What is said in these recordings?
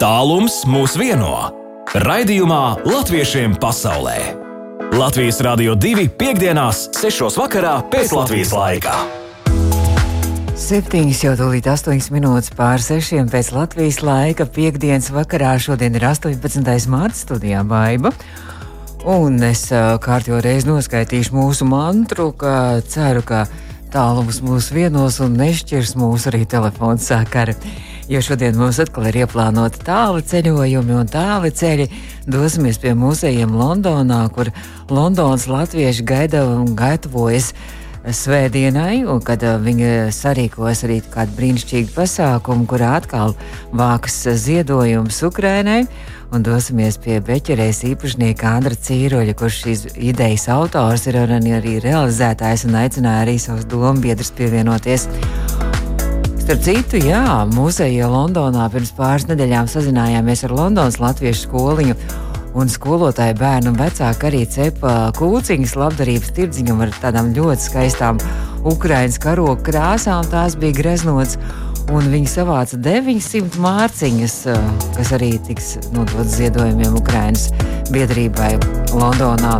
Tālums mūs vieno. Raidījumā Latviešiem pasaulē. Latvijas Rādio 2.5.6. vakarā pēc Latvijas laika. Septiņas jau tūlīt 8 minūtes pār 6 pēc Latvijas laika. Piektdienas vakarā šodien ir 18. mārts studijā Baiba. Un es kārtībā reiz noskaitīšu mūsu mantru, ka ceru, ka tālums mūs vienos un nešķirs mūsu arī telefons sakari. Jo šodien mums atkal ir ieplānoti tāli ceļojumi un tāli ceļi. Dosimies pie muzejiem Londonā, kur Londonas latvieši gaida un gatavojas svētdienai, kad uh, viņi sarīkos arī kādu brīnišķīgu pasākumu, kurā atkal vākas ziedojums Ukrainai un dosimies pie beķerēs īpašnieka Andra Cīroļa, kurš šīs idejas autors ir un arī realizētājs un aicināja arī savus dombiedrus pievienoties. Starp citu, jā, muzejā Londonā pirms pāris nedēļām sazinājāmies ar Londonas latviešu skoliņu. Un skolotāji, bērni un vecāki arī cepa kūciņas labdarības tirdziņam ar tādām ļoti skaistām Ukraiņas karoga krāsām. Tās bija greznotas un viņi savāca 900 mārciņas, eh, kas arī tiks nodotas ziedojumiem Ukraiņas biedrībai Londonā.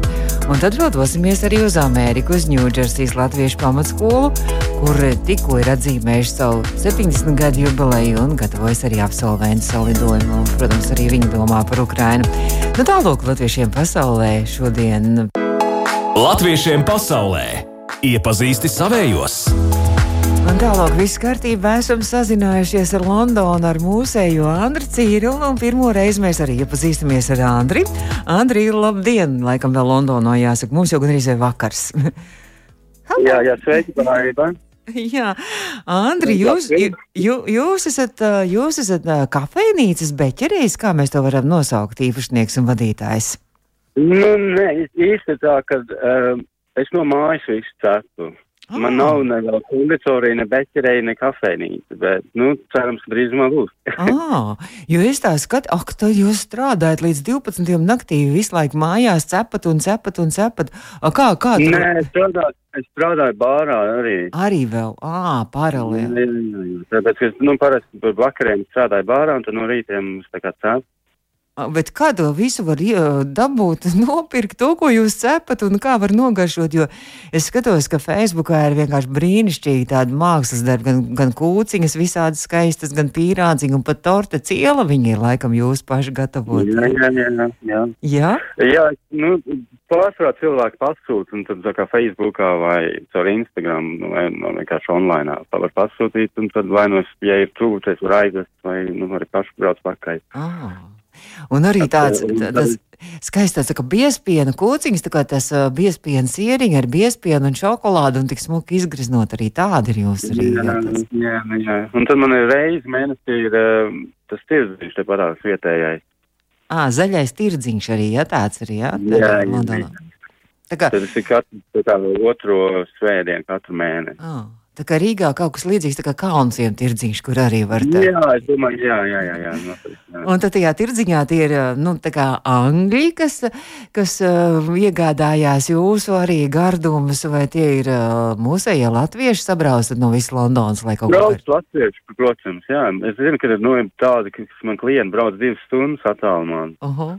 Un tad dosimies arī uz Ameriku, uz Ņūdžersijas Latviešu pamatskolu, kur tikko ir atzīmējuši savu 70 gadu jubileju un gatavojas arī absolventu salidojumu. Un, protams, arī viņi domā par Ukrainu. Nu, tālāk Latviešiem pasaulē šodien. Latviešiem pasaulē iepazīsti savējos! Un tālāk viss kārtībā esam sazinājušies ar Londonu, ar mūsējo Andriu Cīrilu, un pirmo reizi mēs arī iepazīstamies ar Andriu. Andrija, labdien! Laikam vēl Londonā jāsaka, mums jau gan arī vakars. jā, jā, sveiki, Bārība! Jā, Andri, jūs, jū, jūs esat, jūs esat kafejnīcas beķerējs, kā mēs to varam nosaukt, īpašnieks un vadītājs? Nu, nē, īsti tā, ka um, es no mājas visu cepu. Ah. Man nav ne vēl konditorija, ne beķerēja, ne kafejnīca, bet, nu, cerams, drīzumā būs. ah, jo es tā skatu, ak, tad jūs strādājat līdz 12. naktī, visu laiku mājās cepat un cepat un cepat. A, kā, kā? Tu... Nē, es strādāju, es strādāju bārā arī. Arī vēl, ā, paralēli. Tāpēc, ka, nu, parasti par vakariem strādāju bārā un tad no rītiem tā kā cepu. Bet kā to visu var dabūt, nopirkt to, ko jūs cepat, un kā var nogaršot? Jo es skatos, ka Facebookā ir vienkārši brīnišķīgi tādi mākslas darbi, gan, gan kūciņas, visādi skaistas, gan pīrādziņi, un pat torte ciela viņi ir laikam jūs paši gatavot. Jā, jā, jā. Jā, jā? jā nu, pārsvarā cilvēki pasūta, un tad kā Facebookā vai caur Instagram, nu, vai nu, vienkārši online, var pasūtīt, un tad vai nu, ja ir tad var aizvest, vai, nu, arī paši brauc pakaļ. Ah. Un arī tāds tas skaists, tā kā biespiena kūciņas, tā kā tas biespiena sieriņa ar biespienu un šokolādu un tik smuki izgriznot arī tādi ir jūs arī. Jā, jā, jā, jā. Un tad man ir reizi mēnesī ir tas tirdziņš te parādās vietējais. Ā, zaļais tirdziņš arī, jā, tāds arī, jā? Jā, jā. jā. Tā kā... Tad tas ir katru, tā kā otro svētdienu katru mēnesi. Oh. Tā kā Rīgā kaut kas līdzīgs, tā kā kalnsiem tirdziņš, kur arī var teikt. Jā, es domāju, jā, jā, jā. jā, notiek, jā. Un tad tajā tirdziņā tie ir, nu, tā kā angļi, kas, kas uh, iegādājās jūsu arī gardumus, vai tie ir uh, mūsējie latvieši sabraucat no visas Londonas, lai kaut ko? Brauc latvieši, protams, jā. Es zinu, ka ir, nu, tādi, kas man klienti brauc divas stundas attālumā. Uh -huh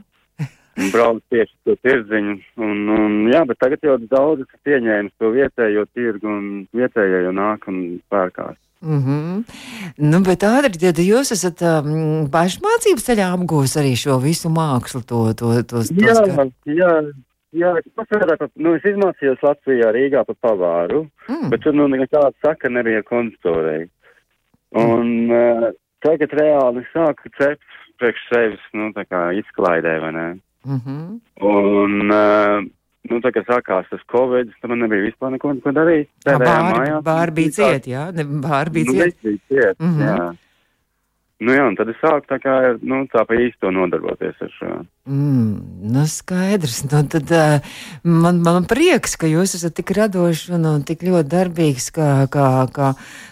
brauc tieši to tirdziņu. Un, un, jā, bet tagad jau daudz ir pieņēmis to vietējo tirgu un vietējie jau nāk un pērkās. Mm -hmm. nu, bet ātri, tad jūs esat um, pašmācības ceļā apgūst arī šo visu mākslu, to, to, to, to jā, skar... jā, jā, es pasvarēju, nu, es izmācījos Latvijā, Rīgā pa pavāru, mm. bet tur, nu, nekāda saka nebija konditorei. Un mm. uh, tagad reāli sāku cept priekš sevis, nu, tā kā izklaidē, vai ne? Mm -hmm. Un, uh, nu, tā kā sākās tas covid, tad man nebija vispār neko, ko darīt. Bāri, bāri bija ciet, jā? Ne, bāri bija nu, ciet. Bija ciet, mm -hmm. jā. Nu jā, un tad es sāku tā kā, nu, tā pa īsto nodarboties ar šo. Mm, nu skaidrs. Nu, tad uh, man, man prieks, ka jūs esat tik radoši un, un tik ļoti darbīgs, ka, ka, ka,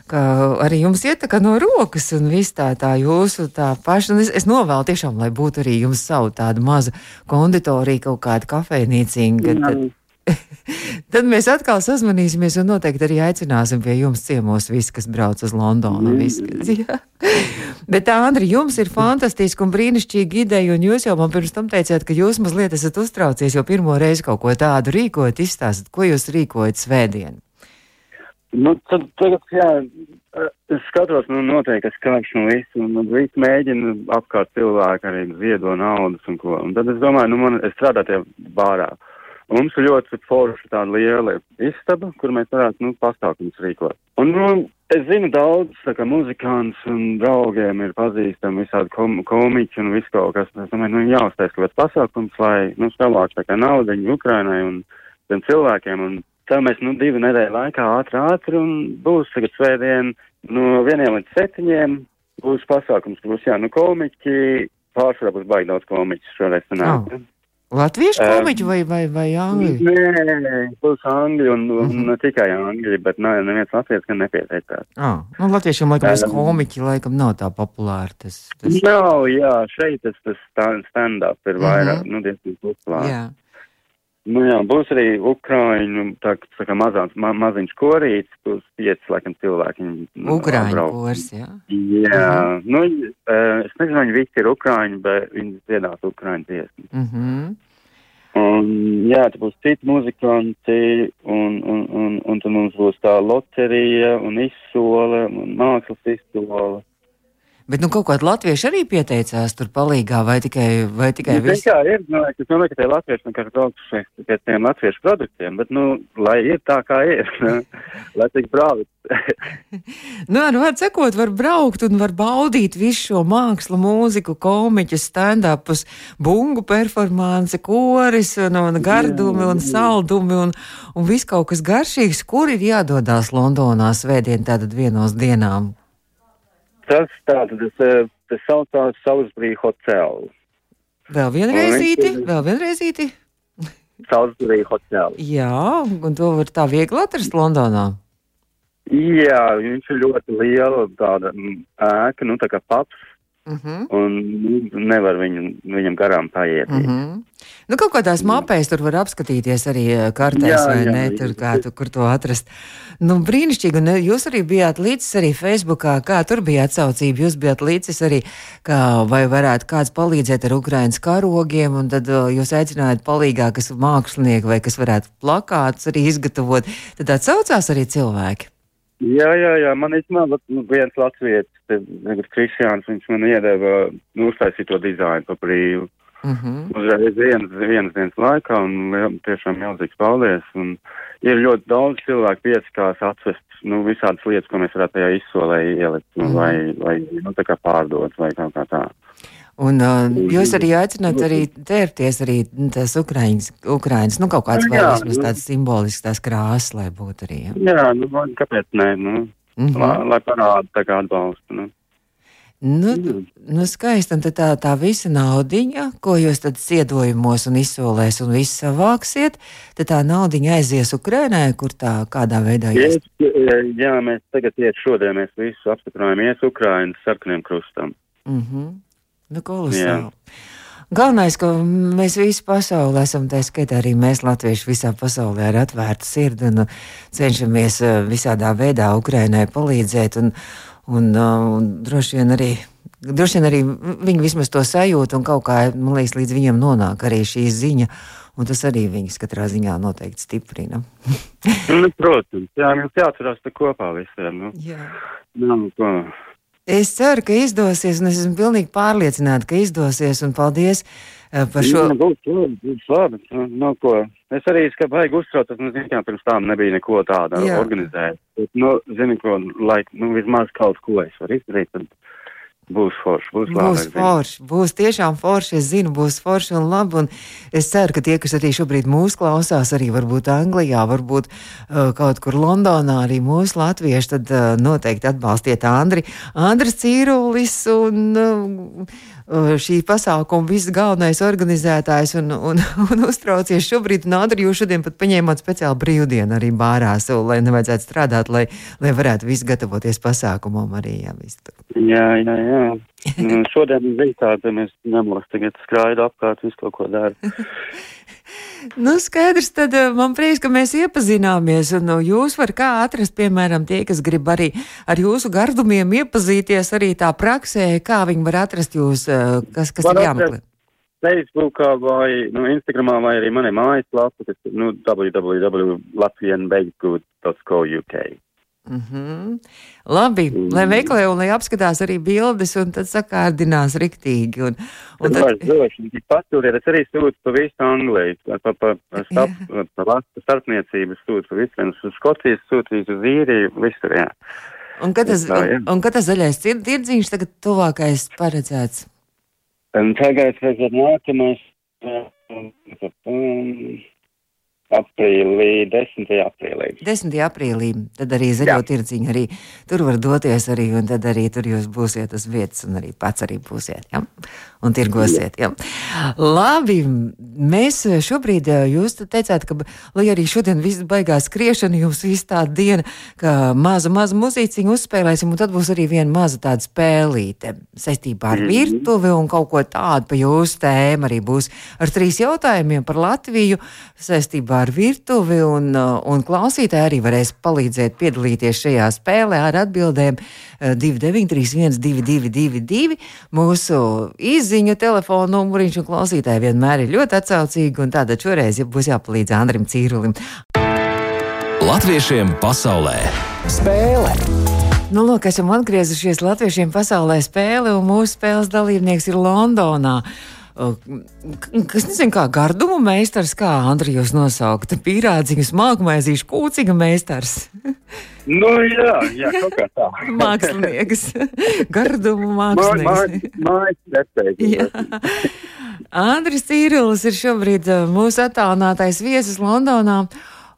ka arī jums iet tā kā no rokas un viss tā, tā jūsu tā paša. Un es, es novēlu tiešām, lai būtu arī jums savu tādu mazu konditoriju, kaut kādu kafejnīciņu. Kad, tad, Tad mēs atkal sazvanīsimies un noteikti arī aicināsim pie jums ciemos visi, kas brauc uz Londonu. Mm. Bet, Andri, jums ir fantastiski un brīnišķīgi ideja, un jūs jau man pirms tam teicāt, ka jūs mazliet esat uztraucies, jo pirmo reizi kaut ko tādu rīkojat, izstāstat, ko jūs rīkojat svētdien. Nu, tad, tagad, jā, es skatos, nu, noteikti, es kāpšu no visu, un visu mēģinu apkārt cilvēku arī ziedo naudas un ko. Un tad es domāju, nu, man, es strādāju tajā bārā. Uh, Mums ir ļoti forša tāda liela istaba, kur mēs varētu, nu, pasākums rīkot. Un, nu, es zinu daudz, kā muzikants un draugiem ir pazīstami visādi kom komiķi un viss kaut kas. Es domāju, nu, jāuztais kaut kāds pasākums, lai, nu, savāks tā kā naudiņu Ukrainai un tiem cilvēkiem. Un tā mēs, nu, divu nedēļu laikā ātri, ātri un būs tagad svētdien no vieniem līdz septiņiem būs pasākums, būs, jā, nu, komiķi, pārsvarā būs baigi daudz komiķis šoreiz sanāk. Oh. Latviešu komiķi vai, vai, vai angļu? Nē, būs angļu un, un mm -hmm. ne tikai angļu, bet nē, neviens latviešu gan nepieteicās. Ah, nu, latviešiem laikam tas komiķi laikam nav tā populāri. Tas, tas... Nav, jā, šeit tas, tas stand-up ir vairāk, mm -hmm. nu, diezgan populāri. Jā. Nu jā, būs arī Ukraiņu, tā, tā kā mazāns, ma, maziņš korīts, būs pieci, laikam, cilvēki. Ukraiņu kors, jā? Jā, -hmm. nu, es nezinu, viņi visi ir Ukraiņi, bet viņi dziedās Ukraiņu dziesmu. -hmm. Un, jā, tur būs citi muzikanti, un, un, un, un tad mums būs tā loterija un izsole, un mākslas izsole. Bet nu, kaut kāda latvieša arī pieteicās tur palīgā, vai tikai, vai tikai nu, viss? Jā, ir, nu, es domāju, ka tie latvieši vienkārši brauc pie tiem latviešu produktiem, bet, nu, lai ir tā, kā ir, lai tik brauc. nu, ar vārdu sakot, var braukt un var baudīt visu šo mākslu, mūziku, komiķus, stand-upus, bungu performanci, koris un, un gardumi un saldumi un, un viss kaut kas garšīgs, kur ir jādodās Londonā svētdien tātad vienos dienām. Tas tātad tas, eh, tas saucās Salisbury Hotel. Vēl vienreizīti, un, vēl vienreizīti. Salisbury Hotel. Jā, un to var tā viegli atrast Londonā. Jā, viņš ir ļoti liela tāda mm, ēka, nu tā kā paps. Uh mhm. -huh. Un nevar viņu, viņam garām paiet. Uh mhm. -huh. Nu, kaut kādās mapēs tur var apskatīties arī eh, kartēs, jā, vai jā, ne, tur kā tu, kur to atrast. Nu, brīnišķīgi, un eh, jūs arī bijāt līdzis arī Facebookā, kā tur bija atsaucība, jūs bijāt līdzis arī, kā vai varētu kāds palīdzēt ar Ukrainas karogiem, un tad uh, jūs aicinājāt palīgā, kas mākslinieki vai kas varētu plakāts arī izgatavot, tad atsaucās arī cilvēki. Jā, jā, jā, man īstenībā nu, viens latvietis, Kristiāns, viņš man iedeva nu, uztaisīt to dizainu pa brīvu. Mhm. -huh. Uzreiz vienas, vienas dienas laikā, un tiešām milzīgs paldies. Un ir ļoti daudz cilvēku piesakās atvest, nu, visādas lietas, ko mēs varētu tajā izsolē ielikt, uh -huh. vai, vai, nu, tā kā pārdot, vai kaut kā tā. Un uh, jūs arī aicināt arī tērpties arī tās Ukraiņas, Ukraiņas, nu kaut kāds vai vismaz nu. tāds simbolisks tās krāsas, lai būtu arī. Ja? Jā, nu, kāpēc nē, nu, mm -hmm. lai, lai parāda tā kā atbalstu, nu. Nu, mm. nu skaisti, un tā, tā visa naudiņa, ko jūs tad ziedojumos un izsolēs un viss savāksiet, tad tā naudiņa aizies Ukrainai, kur tā kādā veidā ies? Jā, mēs tagad iet šodien, mēs visu apstiprinājām ies Ukrainas sarkaniem krustam. Mm -hmm. Nu, kolosāli. Galvenais, ka mēs visi pasaulē esam, tā skaitā arī mēs, latvieši, visā pasaulē ar atvērtu sirdi un cenšamies eh, visādā veidā Ukrainai palīdzēt. Un, Un, uh, un droši vien arī. Droši vien arī viņi vismaz to sajūt, un kaut kā, man liekas, līdz viņam nonāk arī šī ziņa, un tas arī viņus katrā ziņā noteikti stiprina. nu, protams, jā, mums jāatcerās te kopā visiem. Nu. Jā. Nu, ko. Es ceru, ka izdosies, un es esmu pilnīgi pārliecināta, ka izdosies, un paldies uh, par šo. Jā, būs, būs labi, nu, no ko. Es arī, ka vajag uztraucos, nu, zinu, pirms tam nebija neko tāda organizēta. Bet, nu, zinu, ko, lai, nu, vismaz kaut ko es varu izdarīt, tad būs forši, būs labi. Būs forši, būs tiešām forši, es zinu, būs forši un labi, un es ceru, ka tie, kas arī šobrīd mūs klausās, arī varbūt Anglijā, varbūt uh, kaut kur Londonā, arī mūsu latvieši, tad uh, noteikti atbalstiet Andri, Andris Cīrulis un Uh, šī pasākuma viss galvenais organizētājs un, un, un uztraucies šobrīd. Nādri, jūs šodien pat paņēmāt speciālu brīvdienu arī bārās, lai nevajadzētu strādāt, lai, lai varētu viss gatavoties pasākumam arī. Jā, jā, jā, jā, šodien bija tāda, mēs nemulas tagad skraidu apkārt, visu kaut ko dara. Nu, skaidrs, tad eh, man prieks, ka mēs iepazināmies. Un, nu, jūs varat kā atrast, piemēram, tie, kas grib arī ar jūsu gardumiem iepazīties arī tā praksē, kā viņi var atrast jūs, eh, kas, kas Var ir jāmeklē. Facebookā vai nu, Instagramā vai arī manai mājaslapā, kas ir nu, www.latvianbakegood.co.uk. Mm -hmm. Labi, mm. lai meklē un lai apskatās arī bildes, un tad sakārdinās riktīgi. Un, un Tad var droši pasūtīt, es arī sūtu pa visu Angliju, pa, pa, pa, stap, pa, starpniecību sūtu pa visu, uz Skotijas sūtīt uz īriju, visur, jā. un, kad tas, Tā, un, un kad tas zaļais tirdziņš tagad tuvākais paredzēts? Un tagad, tagad nākamais, um, aprīlī, 10. aprīlī. 10. aprīlī, tad arī zaļo tirdziņu arī tur var doties arī, un tad arī tur jūs būsiet uz vietas, un arī pats arī būsiet, ja? un tirgosiet, ja? Labi, mēs šobrīd, jūs te teicāt, ka, lai arī šodien viss baigās skriešana, jums viss tā diena, ka maza, maza muzīciņu uzspēlēsim, un tad būs arī viena maza tāda spēlīte saistībā ar virtuvi un kaut ko tādu pa jūsu tēmu arī būs ar trīs jautājumiem par Latviju saistībā ar virtuvi, un, uh, un klausītāji arī varēs palīdzēt piedalīties šajā spēlē ar atbildēm uh, 2931, 222, mūsu izziņu telefonu numuriņš, un klausītāji vienmēr ir ļoti atsaucīgi, un tātad šoreiz ja būs jāpalīdz Andrim Cīrulim. Latviešiem pasaulē spēle! Nu, lūk, esam atgriezušies Latviešiem pasaulē spēle, un mūsu spēles dalībnieks ir Londonā. O, k- Kas nezinu, kā gardumu meistars, kā Andri jūs nosaukt, pīrādziņu, smalkmaizīšu, kūciņu meistars, Nu, jā, jā, kaut kā tā. mākslinieks, gardumu mākslinieks. Jā. Andris Cīrulis ir šobrīd uh, mūsu attālinātais viesis Londonā.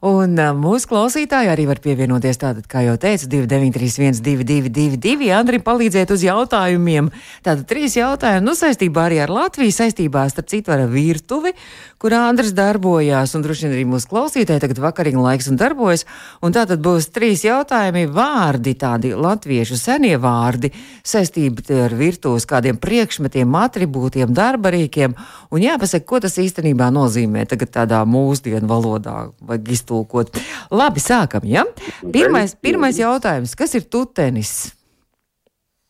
Un uh, mūsu klausītāji arī var pievienoties. Tātad, kā jau teicu, 2931, 222, Andri, palīdzēt uz jautājumiem. Tātad trīs jautājumi, nu, saistībā arī ar Latviju, saistībā, starp citu, ar virtuvi, kur Andris darbojās, un droši vien arī mūsu klausītāji tagad vakarīgi laiks un darbojas. Un tātad būs trīs jautājumi. Vārdi, tādi latviešu senie vārdi, saistība ar virtuves kādiem priekšmetiem, atribūtiem, darbarīkiem, un jāpasaka, ko tas īstenībā nozīmē tagad tādā mūsdienu valodā, vai iztulkot. Labi, sākam, ja? Pirmais, pirmais jautājums, kas ir tutenis?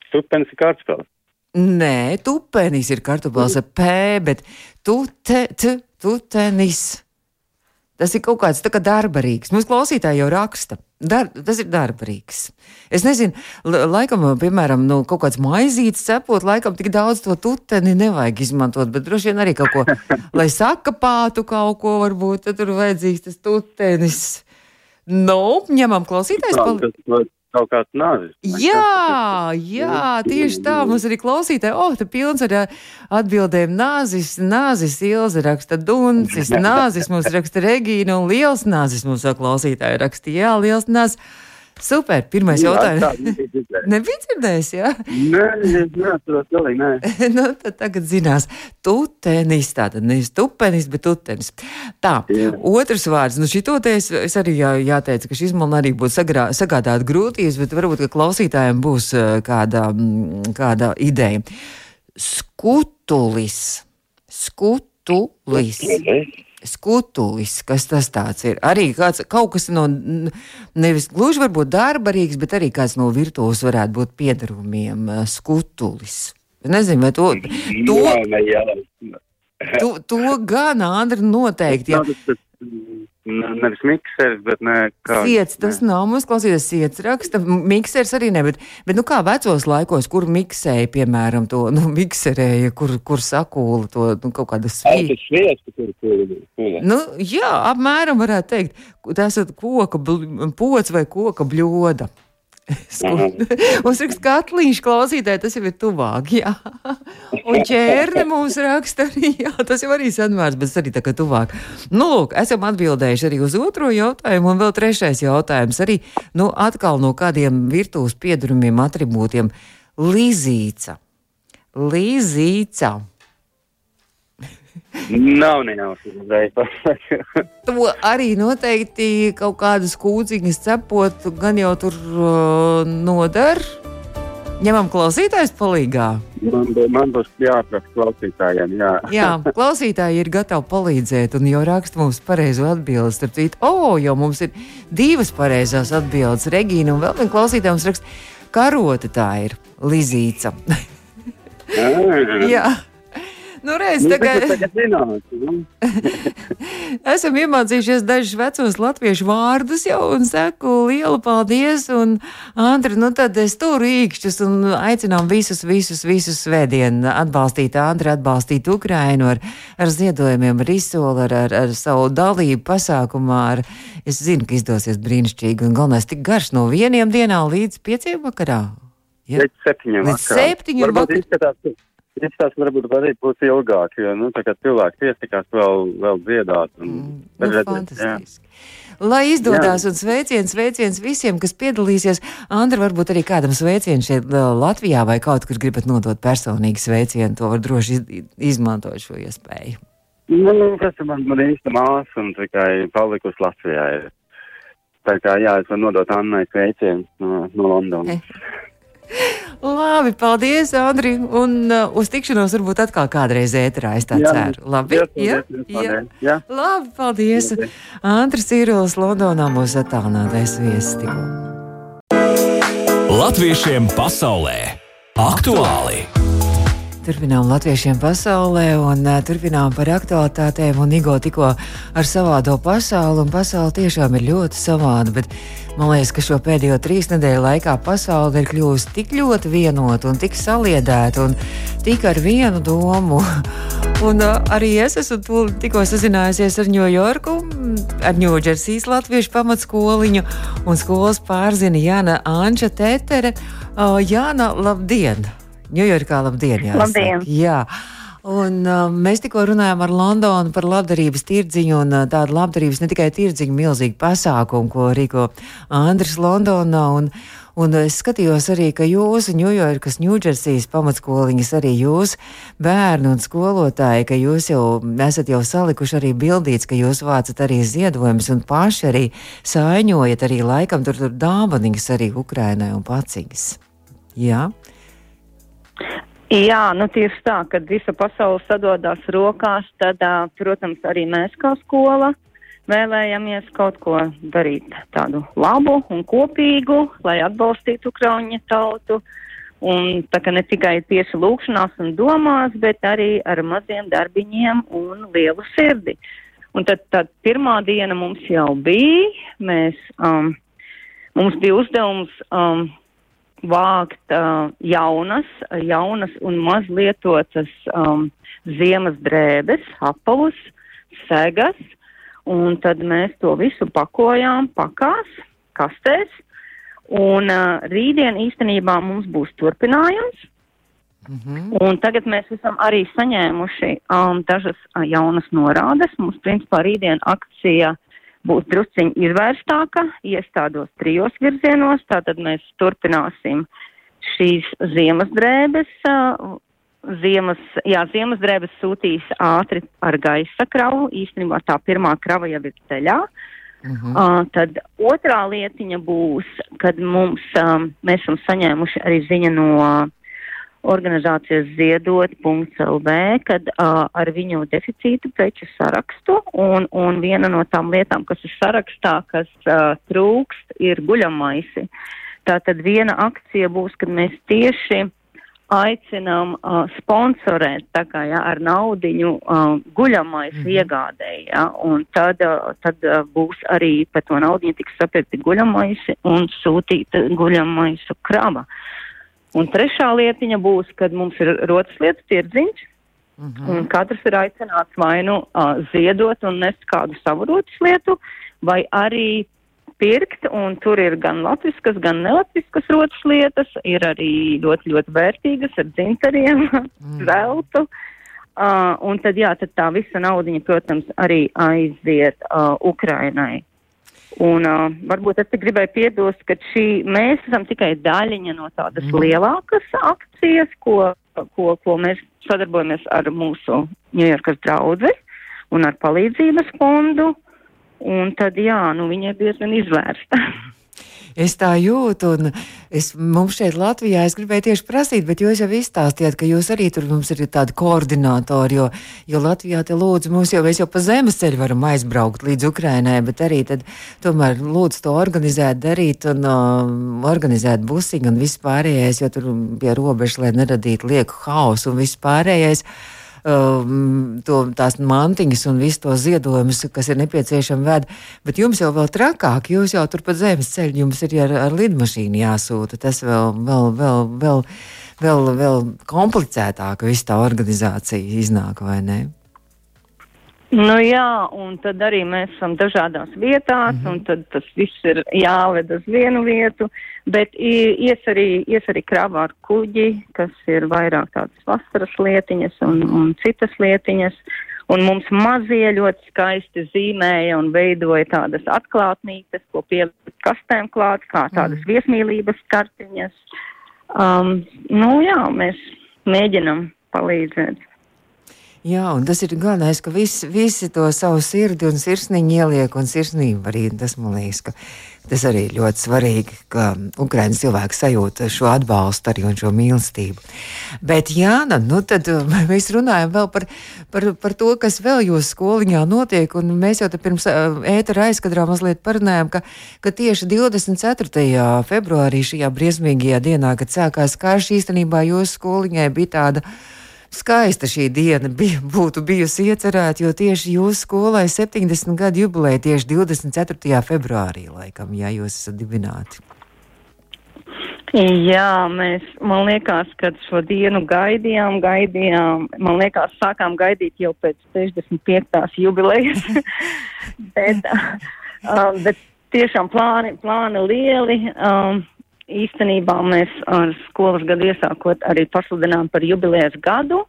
Stupens ir kārtspēle. Nē, tupenis ir kartupēlis ar P, bet tute, t, tutenis. Tas ir kaut kāds tā kā darbarīgs. Mums klausītāji jau raksta. Dar, tas ir darbarīgs. Es nezinu, la- laikam, piemēram, nu, kaut kāds maizītes cepot, laikam tik daudz to tuteni nevajag izmantot, bet droši vien arī kaut ko, lai sakapātu kaut ko, varbūt tur vajadzīgs tas tutenis. Nu, ņemam klausītājs. Var kaut kāds nāzis. Jā, jā, tieši tā. Mums arī klausītāji, oh, te pilns ar ā, atbildēm nāzis, nāzis, Ilze raksta Duncis, nāzis mums raksta Regīna un liels nāzis mums klausītāji raksta, jā, liels nāzis. Super, pirmais jautājums. Nebija dzirdējis, jā? Nē, tas galīgi nē. nu, tad tagad zinās, tutenis, tātad nevis tupenis, bet tutenis. Tā, Jā. otrs vārds, nu šito te es, es arī jā, jāteica, ka šis man arī būtu sagrā, sagādāt grūtības, bet varbūt, ka klausītājiem būs eh, kāda, mm, kāda ideja. Skutulis, skutulis. Skutulis, kas tas tāds ir? Arī kāds, kaut kas no, nevis gluži varbūt darbarīgs, bet arī kāds no virtuves varētu būt piedarumiem skutulis. Nezinu, vai to, to, Jā, jā. to, to gan Andri noteikti. Jā. Tas, tas, nevis miksers, bet nē, kā. Siets, tas nav mums klausīties, siets raksta, m- miksers arī ne, bet, bet nu kā vecos laikos, kur miksēja, piemēram, to, nu, mikserēja, kur, kur sakūla to, nu, kaut. Tas sviests, kur, kur, kur. Nu, jā, apmēram varētu teikt, tas ir koka pods vai koka bļoda. Mums ir skatliņš, klausītāji, tas jau ir tuvāk. Jā. Un ķērne mums raksta arī, jā, tas jau arī senvārds, bet tas arī tā kā tuvāk. Nu, lūk, esam atbildējuši arī uz otro jautājumu, un vēl trešais jautājums arī, nu, atkal no kādiem virtuves piedarumiem, atribūtiem. Līzīca. Līzīca. Nav nejausmas uzreiz. To arī noteikti kaut kādas kūciņas cepot, gan jau tur uh, nodar. ņemam klausītājs palīgā. Man, man būs jāprasa klausītājiem, jā. Jā, klausītāji ir gatavi palīdzēt, un jau raksta mums pareizo atbildi. Starp citu, oh, jau mums ir divas pareizās atbildes. Regīna un vēl viena klausītāja mums raksta, karota tā ir Lizīca. Jā. Nu, reiz, Nu, tagad, tagad zināt, nu. esam iemācījušies dažus vecos latviešu vārdus jau un saku lielu paldies. Un, Andri, nu tad es turu īkšķus un aicinām visus, visus, visus svētdien atbalstīt Andri, atbalstīt Ukrainu ar, ar ziedojumiem, ar izsoli, ar, ar, ar savu dalību pasākumā. Ar, es zinu, ka izdosies brīnišķīgi un galvenais tik garš no vieniem dienām līdz pieciem vakarā. Ja? Līdz septiņiem Līdz vakarā. septiņiem Varbūt vakarā. Izskatās, izskatās, varbūt arī būs ilgāk, jo, nu, cilvēki piesakās vēl, vēl dziedāt. Un, Mm, Nu, redzēt, jā. fantastiski. Lai izdodas un sveiciens, sveiciens visiem, kas piedalīsies. Andra, varbūt arī kādam sveicienam šeit Latvijā vai kaut kur gribat nodot personīgi sveicienu, to var droši iz, izmantot šo iespēju. Nu, tas ir man, man īsta māsa un tikai palikusi Latvijā. Ir. Tā kā, jā, es varu nodot Annai sveicienu no, no Londonas. Labi, paldies, Andri, un uh, uz tikšanos varbūt atkal kādreiz ēterā, es tā Jā, ceru. Labi, jā, paldies, paldies, jā. Labi, paldies. Jā. Andris Cīrulis Londonā mūs attālinātais viesis tikko. Latviešiem pasaulē aktuāli! Turpinām latviešiem pasaulē un uh, turpinām par aktualitātēm. Un Igo tikko ar savādo pasauli, un pasaule tiešām ir ļoti savāda. Bet man liekas, ka šo pēdējo trīs nedēļu laikā pasaule ir kļuvusi tik ļoti vienota un tik saliedēta un tik ar vienu domu. Un uh, arī es esmu tikko sazinājusies ar Ņujorku, ar Ņūdžersijas latviešu pamatskoliņu un skolas pārzina Jāna Anča Tetere. Uh, Jāna, labdien! Ņujorkā labdien! Jāsaka. Labdien. Jā. Un, uh, mēs tikko runājām ar Londonu par labdarības tirdziņu, un uh, tādu labdarības ne tikai tirdziņu, milzīgu pasākumu, ko rīko Andris Londonā. Un, un es skatījos arī, ka jūsu Ņujorkas, Ņūdžersijas pamatskoliņas, arī jūs, bērni un skolotāji, ka jūs jau esat jau salikuši arī bildīts, ka jūs vācat arī ziedojumus un paši arī saiņojat arī laikam tur, tur dāvaniņas arī Ukrainai un paciņas. Jā. Jā, nu tieši tā, kad visa pasaule sadodās rokās, tad, protams, arī mēs kā skola vēlējamies kaut ko darīt tādu labu un kopīgu, lai atbalstītu Ukraiņu tautu. Un tā kā ne tikai tieši lūkšanās un domās, bet arī ar maziem darbiņiem un lielu sirdi. Un tad, tad pirmā diena mums jau bija, mēs, um, mums bija uzdevums um, vākt uh, jaunas, jaunas un maz lietotas um, ziemas drēbes, apavus, segas, un tad mēs to visu pakojām pakās, kastēs, un uh, rītdien īstenībā mums būs turpinājums, Mhm. un tagad mēs esam arī saņēmuši um, dažas uh, jaunas norādes. Mums, principā, rītdien akcija būs drusciņi izvērstāka, iestādos trijos virzienos, tātad mēs turpināsim šīs ziemas drēbes. Uh, Ziemas, jā, ziemas drēbes sūtīs ātri ar gaisa kravu. Īstenībā tā pirmā krava jau ir ceļā. Mhm. Uh, tad otrā lietiņa būs, kad mums, um, mēs esam saņēmuši arī ziņa no uh, organizācijas ziedot.lv, kad uh, ar viņu deficītu preču sarakstu, un, un viena no tām lietām, kas ir sarakstā, kas uh, trūkst, ir guļamaisi. Tātad viena akcija būs, kad mēs tieši aicinām uh, sponsorēt tā kā, ja, ar naudiņu uh, guļamais mm -hmm. iegādēji, ja, un tad, uh, tad uh, būs arī par to naudiņu tiks sapirkti guļamaisi un sūtīta guļamaisu krava. Un trešā lietiņa būs, kad mums ir rotas lietu tirdziņš, Mhm. un katrs ir aicināts vai nu uh, ziedot un nest kādu savu rotas lietu, vai arī pirkt, un tur ir gan latviskas, gan nelatviskas rotas lietas, ir arī ļoti, ļoti vērtīgas ar dzintariem, zeltu. Uh, un tad, jā, tad tā visa naudiņa, protams, arī aiziet uh, Ukrainai. Un uh, varbūt es te gribēju piebilst, ka šī, mēs esam tikai daļiņa no tādas mm. lielākas akcijas, ko, ko, ko mēs sadarbojamies ar mūsu Ņujorkas draudzi un ar palīdzības fondu. Un tad, jā, nu, viņa ir diezgan izvērsta. Es tā jūtu, un es, mums šeit Latvijā es gribēju tieši prasīt, bet jūs jau izstāstījāt, ka jūs arī tur mums ir tādi koordinātori, jo, jo Latvijā te lūdzu mums jau, mēs jau pa zemes ceļu varam aizbraukt līdz Ukrainai, bet arī tad tomēr lūdzu to organizēt, darīt un uh, organizēt busiņu un viss pārējais, jo tur pie robežas, lai neradītu lieku hausu un viss pārējais um, to, tās mantiņas un visu to ziedojumus, kas ir nepieciešami ved. Bet jums jau vēl trakāk, jūs jau turpat zemes ceļu, jums ir ar, ar lidmašīnu jāsūta. Tas vēl, vēl, vēl, vēl, vēl, vēl komplicētāk viss tā organizācija iznāk, vai ne? Nu jā, un tad arī mēs esam dažādās vietās, mm -hmm. un tad tas viss ir jāved uz vienu vietu, bet ies arī, ies arī krāvā ar kuģi, kas ir vairāk tādas vasaras lietiņas un, un citas lietiņas, un mums mazie ļoti skaisti zīmēja un veidoja tādas atklātnītes, ko pielikt kastēm klāt, kā tādas mm. viesmīlības kartiņas. Um, nu jā, mēs mēģinam palīdzēt. Jā, un tas ir galvenais, ka visi, visi to savu sirdi un sirsniņu ieliek, un sirsnību arī tas man liekas, ka tas arī ir ļoti svarīgi, ka Ukraiņas cilvēki sajūta šo atbalstu arī un šo mīlestību. Bet, jā, nu tad uh, mēs runājam vēl par, par, par to, kas vēl jūsu skoliņā notiek, un mēs jau te pirms uh, ētera aizkadrā mazliet parunājam, ka, ka tieši 24. februārī šajā briesmīgajā dienā, kad sākās karš, īstenībā jūsu skoliņai bija tāda skaista šī diena bija, būtu bijusi iecerēta, jo tieši jūsu skolai 70 gadu jubileja tieši 24. februārī, laikam, ja jūs esat dibināti. Jā, mēs, man liekas, kad šo dienu gaidījām, gaidījām, man liekas, sākām gaidīt jau pēc 65. jubilejas, bet, uh, bet tiešām plāni, plāni lieli. Um, īstenībā mēs ar skolas gadu iesākot arī pasludinām par jubilejas gadu.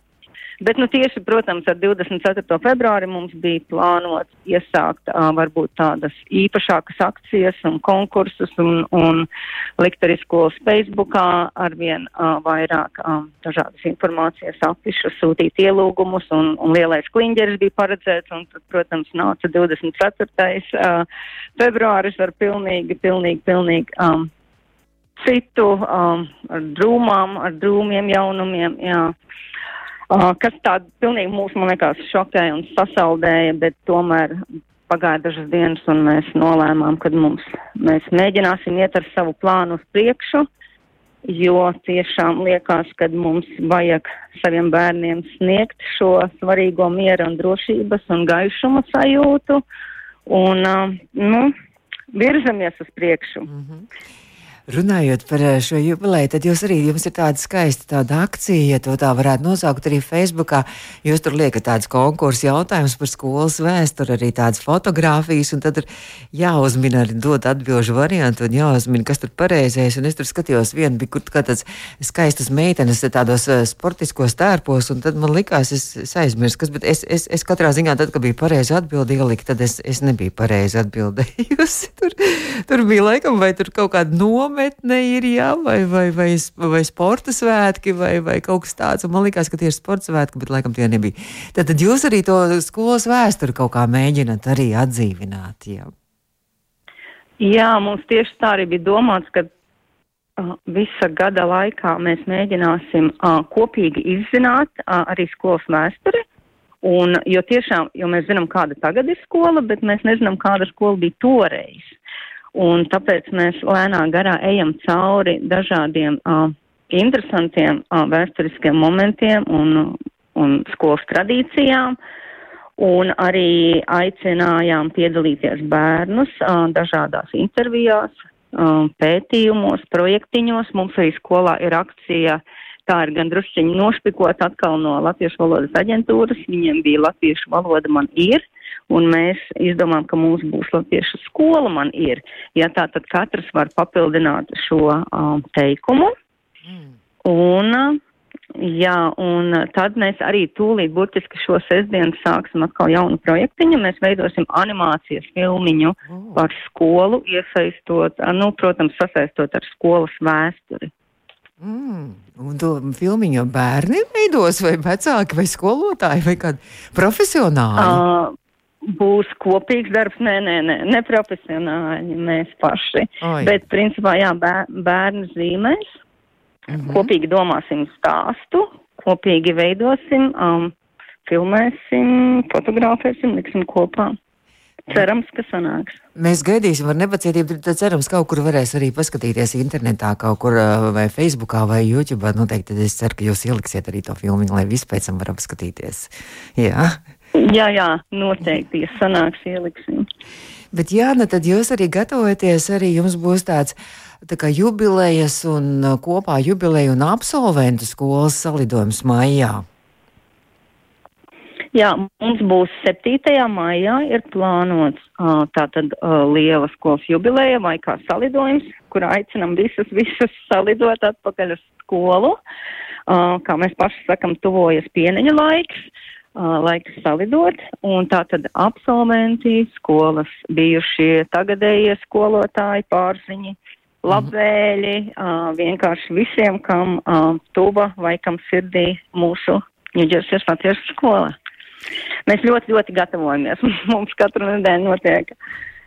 Bet, nu, tieši, protams, ar 24. februāri mums bija plānots iesākt uh, varbūt tādas īpašākas akcijas un konkursus un, un likt arī skolas Facebookā arvien uh, vairāk uh, dažādas informācijas afišus, sūtīt ielūgumus un, un lielais kliņģeris bija paredzēts un tad, protams, nāca 24. Uh, februāris ar pilnīgi, pilnīgi, pilnīgi um, citu, um, ar drūmām, ar drūmiem jaunumiem, jā. Uh, kas tādu pilnīgi mūs, man liekas, šokēja un sasaldēja, bet tomēr pagāja dažas dienas un mēs nolēmām, ka mums, mēs mēģināsim iet ar savu plānu uz priekšu, jo tiešām liekas, ka mums vajag saviem bērniem sniegt šo svarīgo miera un drošības un gaišuma sajūtu un, uh, nu, virzamies uz priekšu. Mm -hmm. Runājot par eh, šo jubileju, tad jūs arī jums ir tāda skaista tāda akcija, ja to tā varētu nosaukt arī Facebookā. Jūs tur liekat tādas konkursu jautājumus par skolas vēsturi, arī tādas fotogrāfijas, un tad ir jāuzmina arī dot atbilžu variantu un jāuzmina, kas tur pareizais. Un es tur skatījos vienu, bija kur tāds skaistas meitenes tādos uh, sportiskos tērpos, un tad man likās, es, es aizmirsu, kas, bet es, es, es katrā ziņā, tad, kad bija pareizi atbildi ielikt, tad es, es nebiju pareizi atbildējusi. tur, tur bija laikam vai tur kaut kāda noma nometne ir, jā, vai, vai, vai, vai sporta svētki, vai, vai kaut kas tāds. Un man liekas, ka tie ir sporta svētki, bet laikam tie nebija. Tad, tad jūs arī to skolas vēsturi kaut kā mēģināt arī atdzīvināt. Jā. jā, mums tieši tā arī bija domāts, ka uh, visa gada laikā mēs mēģināsim uh, kopīgi izzināt uh, arī skolas vēsturi. Un, jo tiešām, jo mēs zinām, kāda tagad ir skola, bet mēs nezinām, kāda skola bija toreiz. Un tāpēc mēs lēnā garā ejam cauri dažādiem uh, interesantiem uh, vēsturiskiem momentiem un, un skolas tradīcijām. Un arī aicinājām piedalīties bērnus uh, dažādās intervijās, uh, pētījumos, projektiņos. Mums arī skolā ir akcija, tā ir gan drusciņi nošpikot atkal no Latviešu valodas aģentūras. Viņiem bija Latviešu valoda man ir un mēs izdomājam, ka mums būs latviešu skola man ir. Ja tā, tad katrs var papildināt šo um, teikumu. Mm. Un, jā, un tad mēs arī tūlīt burtiski šo sestdienu sāksim atkal jaunu projektiņu. Mēs veidosim animācijas filmiņu oh. par skolu, iesaistot, nu, protams, sasaistot ar skolas vēsturi. Mm. Un to filmiņu bērni veidos, vai vecāki, vai skolotāji, vai kādi profesionāli? Uh, būs kopīgs darbs, nē, nē, nē, ne profesionāļi, mēs paši. Oi. Bet, principā, jā, bēr, bērni zīmēs, mm -hmm. kopīgi domāsim stāstu, kopīgi veidosim, um, filmēsim, fotografēsim, liksim kopā. Cerams, ka sanāks. Mēs gaidīsim ar nepacietību. Tad cerams, ka kaut kur varēs arī paskatīties internetā, kaut kur vai Facebookā vai YouTube. Noteikti es ceru, ka jūs ieliksiet arī to filmu, lai visi pēc tam var apskatīties. Jā, jā, jā noteikti, ja sanāks, ieliksim. Bet, Jāna, tad jūs arī gatavojaties, arī jums būs tāds tā kā jubilejas un kopā jubileju un absolventu skolas salidojums maijā. Jā, mums būs 7. maijā ir plānots tātad liela skolas jubileja vai kā salidojums, kur aicinam visus, visus salidot atpakaļ uz skolu. Kā mēs paši sakam, tuvojas pieneņa laiks, laiks salidot, un tātad absolventi, skolas bijušie tagadējie skolotāji, pārziņi, labvēļi, uh, vienkārši visiem, kam tuva vai kam sirdī mūsu Ņūdžersijas Latvijas skola. Mēs ļoti, ļoti gatavojamies. mums katru nedēļu notiek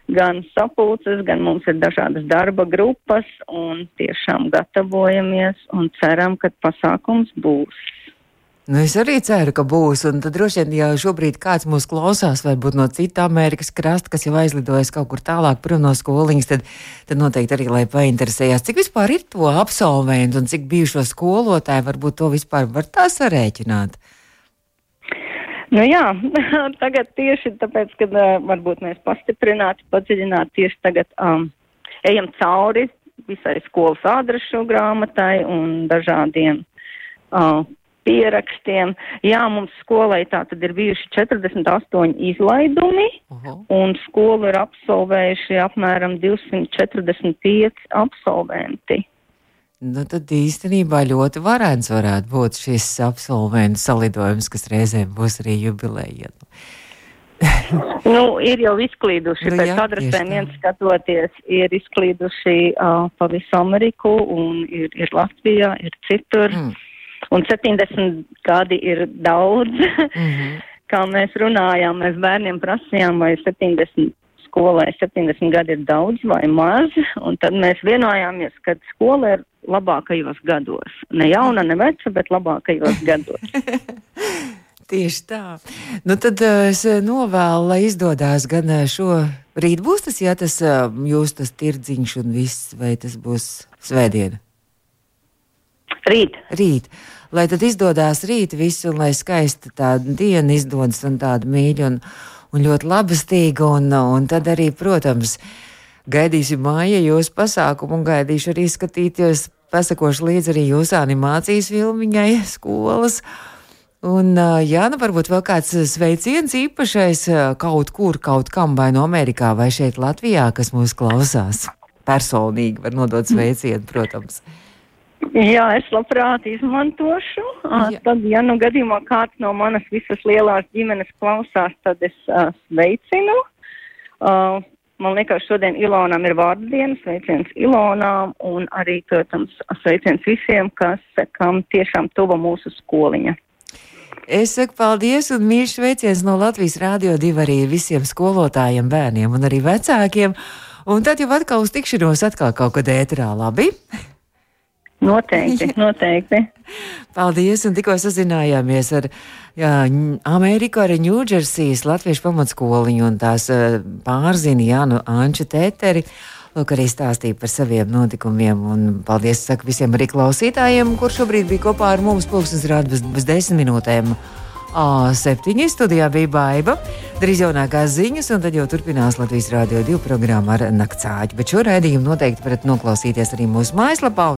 gan sapulces, gan mums ir dažādas darba grupas, un tiešām gatavojamies un ceram, ka pasākums būs. Nu, es arī ceru, ka būs. Un tad droši vien, ja šobrīd kāds mūs klausās, varbūt no cita Amerikas krasta, kas jau aizlidojas kaut kur tālāk prom no skoliņas, tad, tad noteikti arī, lai painteresējās, cik vispār ir to absolventu un cik bijušo skolotāju, varbūt to vispār var tā sarēķināt. Nu jā, tagad tieši tāpēc, ka uh, varbūt mēs pastiprināti, padziļināti tieši tagad um, ejam cauri visai skolas adrešu grāmatai un dažādiem uh, pierakstiem. Jā, mums skolai tā tad ir bijuši 48 izlaidumi, uh -huh. un skolu ir absolvējuši apmēram 245 absolventi. Nu, tad īstenībā ļoti varēns varētu būt šis absolventu salidojums, kas reizēm būs arī jubilēja. nu, ir jau izklīduši nu, pēc jā, adresēm, viens skatoties, ir izklīduši uh, pa visu Ameriku un ir, ir Latvijā, ir citur. Mm. Un 70 gadi ir daudz. mm -hmm. Kā mēs runājām, mēs bērniem prasījām, vai 70 skolai 70 gadi ir daudz vai maz, un tad mēs vienojāmies, ka skola ir labākajos gados. Ne jauna, ne veca, bet labākajos gados. Tieši tā. Nu, tad uh, es novēlu, lai izdodas gan uh, šo rīt būs tas, ja tas jūs tas tirdziņš un viss, vai tas būs svētdiena? Rīt. Rīt. Lai tad izdodas rīt visu, un lai skaista tā diena izdodas un tāda mīļa un, un ļoti labestīga, un, un tad arī, protams, gaidīsim māja jūsu pasākumu un gaidīšu arī skatīties pasakošu līdzi arī jūsu animācijas filmiņai skolas. Un, jā, nu varbūt vēl kāds sveiciens īpašais kaut kur, kaut kam, vai no Amerikā, vai šeit Latvijā, kas mūs klausās. Personīgi var nodot sveicienu, protams. Jā, es labprāt izmantošu. Jā. Tad, ja nu gadījumā kāds no manas visas lielās ģimenes klausās, tad es uh, sveicinu. Uh, Man liekas, šodien Ilonam ir vārdu dienas, sveiciens Ilonām un arī, protams, sveiciens visiem, kas, kam tiešām tuva mūsu skoliņa. Es saku paldies un mīļš sveiciens no Latvijas Rādio 2 arī visiem skolotājiem, bērniem un arī vecākiem. Un tad jau atkal uz tikšanos atkal kaut kad ēterā, labi? Noteikti, noteikti. Paldies, un tikko sazinājāmies ar jā, Ameriku, arī Ņūdžersijas Latviešu pamatskoliņu un tās pārzini Jānu Anču Tēteri. Lūk, arī stāstīja par saviem notikumiem. Un paldies saka, visiem arī klausītājiem, kurš šobrīd bija kopā ar mums. Pūkstens rāda bez, bez desmit minūtēm. A7 studijā bija baiva, drīz jaunākās ziņas, un tad jau turpinās Latvijas Rādio 2 programma ar naktsāķi. Bet šo raidījumu noteikti varat noklausīties arī mūsu mājaslapā